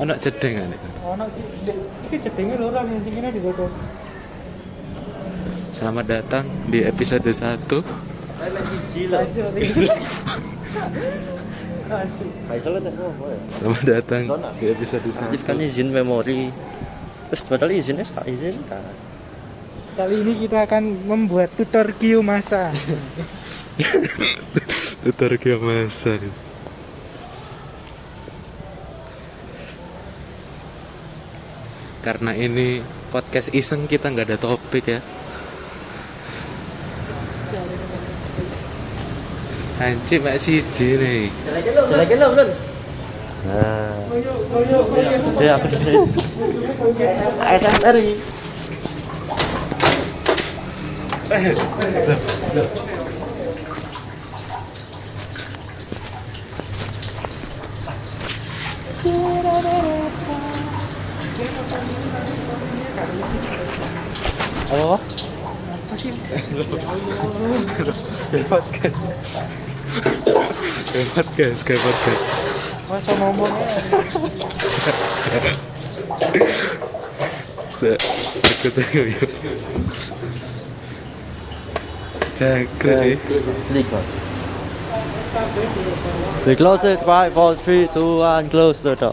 Ono cedeng kan? Ono iki jedenge lho orang yang singine ditutup. Selamat datang di episode 1 Lanjut. Lanjut. Faisal ada apa ya? Selamat datang di episode 1 Aktifkan izin memori. Terus padahal izinnya tak izin kan. Kali ini kita akan membuat tutor Kiyomasa. Tutor Kiyomasa Karena ini podcast iseng kita nggak ada topik ya. Anjir mak siji nih. Jelekin lo belum? Nah, ya aku di ASMR ini. Oh Apa sih? podcast Kayak podcast Kayak podcast Masa ngomongnya Se Ikut aja yuk Jagre Sleep. We close it. Five, four, three, two, one. Close the door.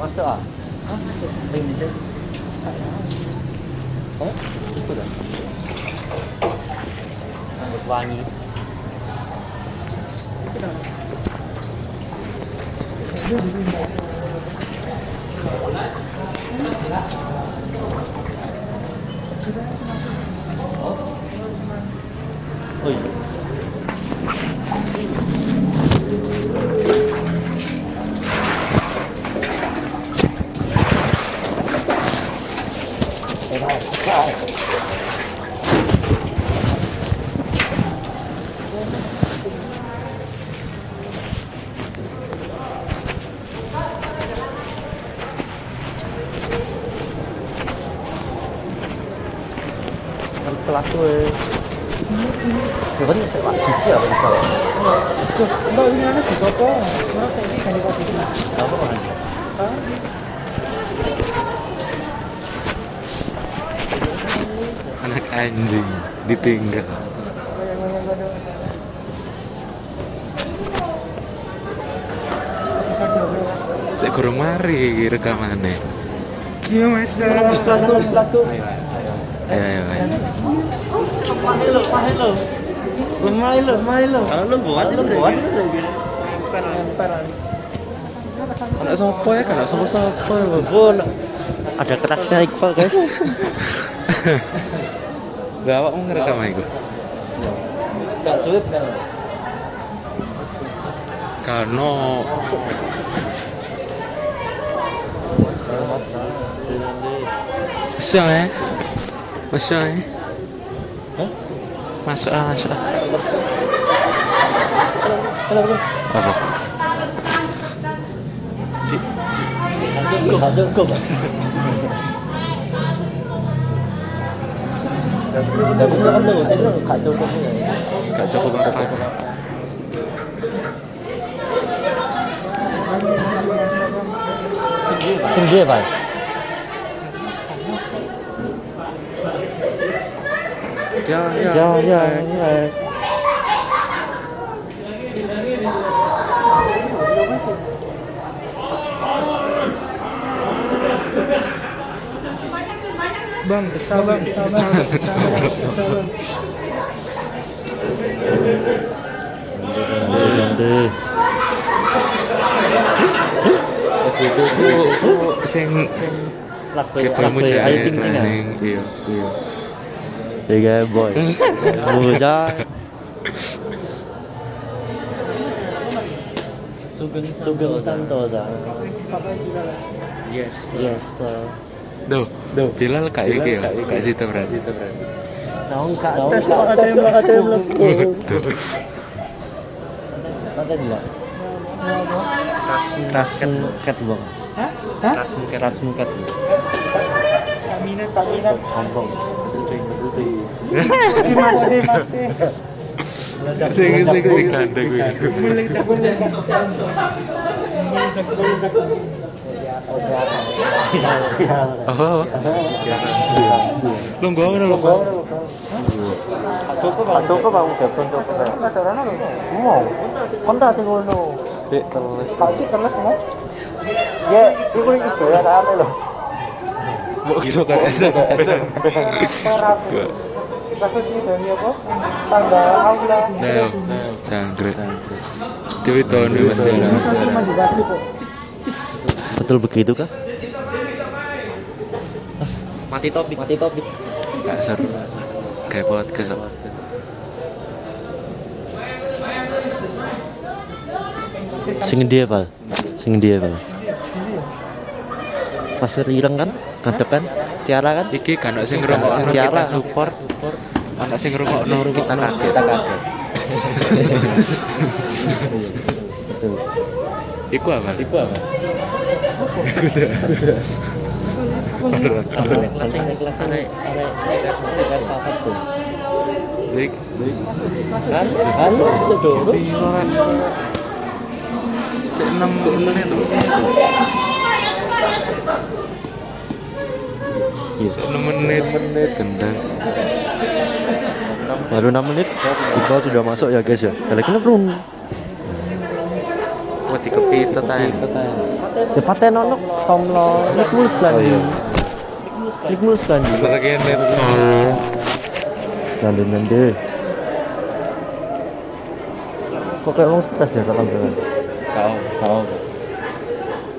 Masuk ah? Yang di sini. Oh, itu dah. Rambut wangi. Oh iya. Kelas gue ya kan sepak gigi apa bisa enggak ini kayak ini ganti kopi apa kan? Anak anjing Ditinggal? Sik kurang mari rekamannya. Kiyomasa. kelas tuh kelas tuh. Ayo ayo ayo. Main lo main lo main lo lo kalau lo buat lo buat. Anak sopo ya? Kan? Sopo sopo Pun ada kerasnya Iqbal guys. Gak awak mau ngerekam aku nggak sulit kan Karena Masuk ya? Masuk ya Masuk ah masuk ah. Apa? Cik, cukup nggak cukup tapi lo kan tuh itu nggak cukup nih gak cukup apa sendiri pak Ya ya ya ya ya Bang, sing Lagu planning iya iya. Tiga boy. Muja. Sugeng Sugeng Santosa. Yes. Yes. sir. Duh, duh, Bilal kayak iki ya, kayak situ berarti. Naon kak tes kok ada yang ada yang mlebu. Kata juga. Bang. Hah? Kasmu ket. Tak minat, ngerti. Terima kasih, Mas. Sing sing digandeng kuwi. Apa? Lu nggo ngono lho. Aku kok bangun depan kok. Mas ora ono lho. Mau. Kon sing ngono. Dik terus. Kaci terus, Mas. Ya, iku iki doyan ame lho. Apa? Jangkrik. Dewi Ini saya cuma dibaca kok. Betul begitu kah? Mati topik. Mati topik. Gak seru. Kayak podcast kok. Sing dia Val. Sing dia Val. Pas ireng kan? Ngadep kan? Tiara kan? Iki kan sing ngrungokno Tiara. kita support. Ono sing ngrungokno kita kaget. Kita kaget. Iku apa? Iku apa? Dik, Kan? Kan? Sedoro. Cek 6 menit Cek 6 menit menit gendang. Baru 6 menit. Iqbal sudah masuk ya guys ya. Balik ini belum. Wah, dikepitet ae. Ya paten ono Tom lo. Nikulus Blandi. Nikulus Blandi. Bener kene. Nanti nanti. Kok kayak orang stres ya kapan kapan. Kau, kau.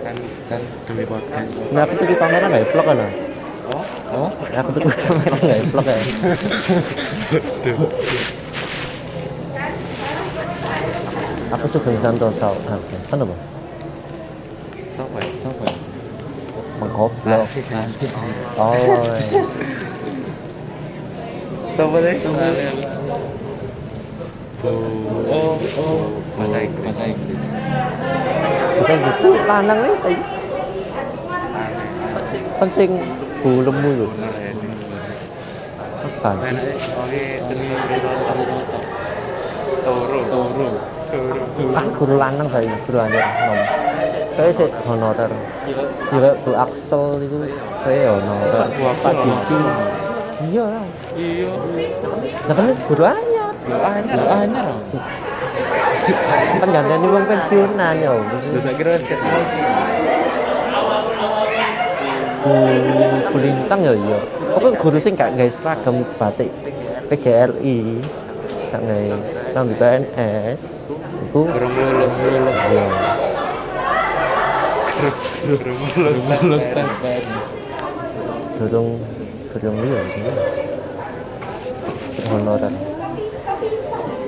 Kan kan demi podcast. Nah aku tuh di kamera nggak vlog kan? Ah? Oh, Nah, aku tuh kamera nggak vlog ya. Aku suka Santosa sampai. Kan apa? siapa ya? Siapa ya? Mengkoblok. Oh. Siapa deh? Oh, oh, bahasa Inggris. Bahasa Inggris. Bisa Inggris tuh lanang nih saya. Kan sing bulemu lho. Kan. Toro. Toro. Ah, guru lanang saya, guru anyar nom. Kayak sih honorer. Ya kayak Bu Axel itu kayak honorer. Pak Diki. Iya lah. Iya. Nah kan guru anyar. Lu anyar. Kan gandane wong pensiunan ya. Tak kira wis ketemu. Bu Kulintang ya iya. Pokoknya guru sing gak gawe seragam batik PGRI. Gak gawe rambi PNS. Iku Kurang lulus, lulus. Kurang lulus, lulus tes PN. Durung durung iya sing. Honorer.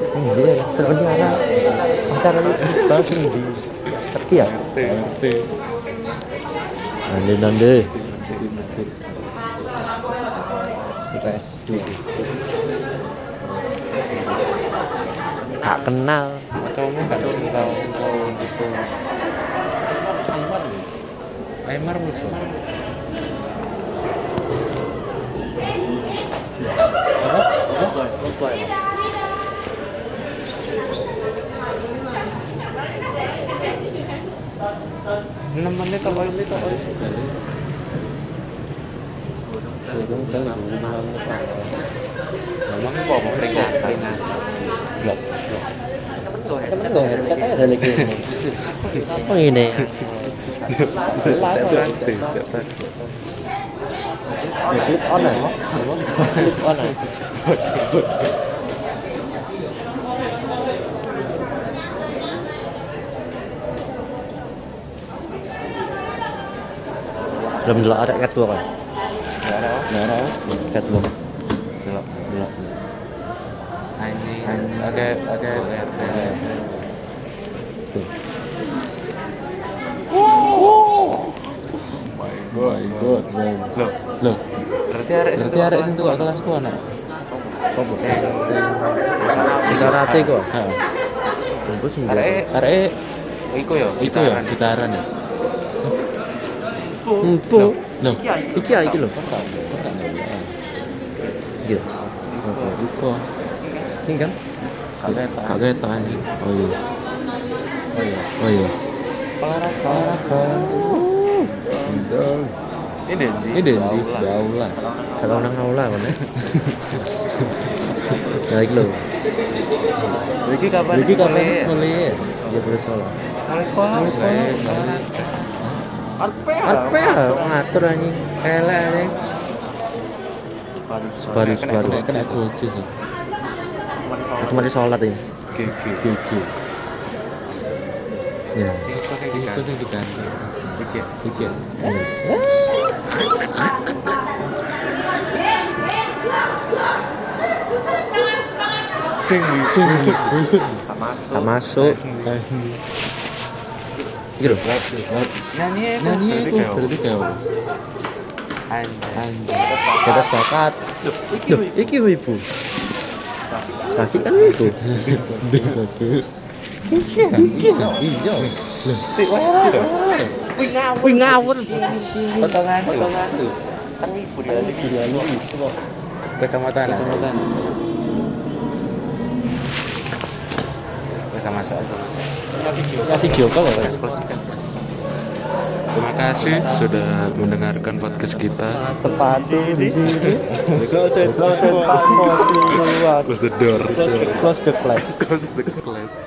Sing dia sebenarnya acara itu sing di ngerti ya? Ngerti. Nande nande. Res Gak kenal. Kamu sing tahu sing tahu gitu. Aymar bukan? Enam menit apa menit apa sih? Memang kok mau peringatan peringatan. Blok. Temen gue headset aja ada lagi. Apa ini? Praktis, ya praktis. Clip on ya? Clip on ya? Belum dulu ada kat dua kan? nggak ada nggak ada oke oke lihat lihat My God. Loh, loh. Berarti arek berarti arek sing kelas ku anak. Sopo? Sing karate kok. Heeh. Bungkus sing arek iku yo, iku yo gitaran ya. Empuk. Loh. Iki ya iki lho. Kok kok? Iki. Iku? Ini kan. Tanya. Oh iya. Oh iya. Oh iya. Olahraga. Ini Ini Dendi, Baula. Kalau nang aula kan. Ya iki lho. Iki kapan? Iki kapan mulai-? Dia boleh salah. Mulai sekolah. Mulai sekolah. Olahraga. Apa ya ngatur anjing. Elek anjing. Sebaru sebaru. Kena gojo sih. Aku mari sholat ini. Gojo. Ya. Sing iku sing diganti. Iki. Iki. Sing Sing Tak masuk. Lho. Nyanyi nyanyi berarti kayak apa? Anjay. Bakat. Loh, iki ibu. Sakit kan itu. Iya. Iya. Wih ngawur. Potongan, potongan tuh. Kan ibu dia lagi. Kecamatan. Bisa masuk. Ya video call ya. Terima kasih sudah mendengarkan podcast kita. Sepatu di sini. Close it, close it, sepatu keluar. Close the door. Close the class. Close the class.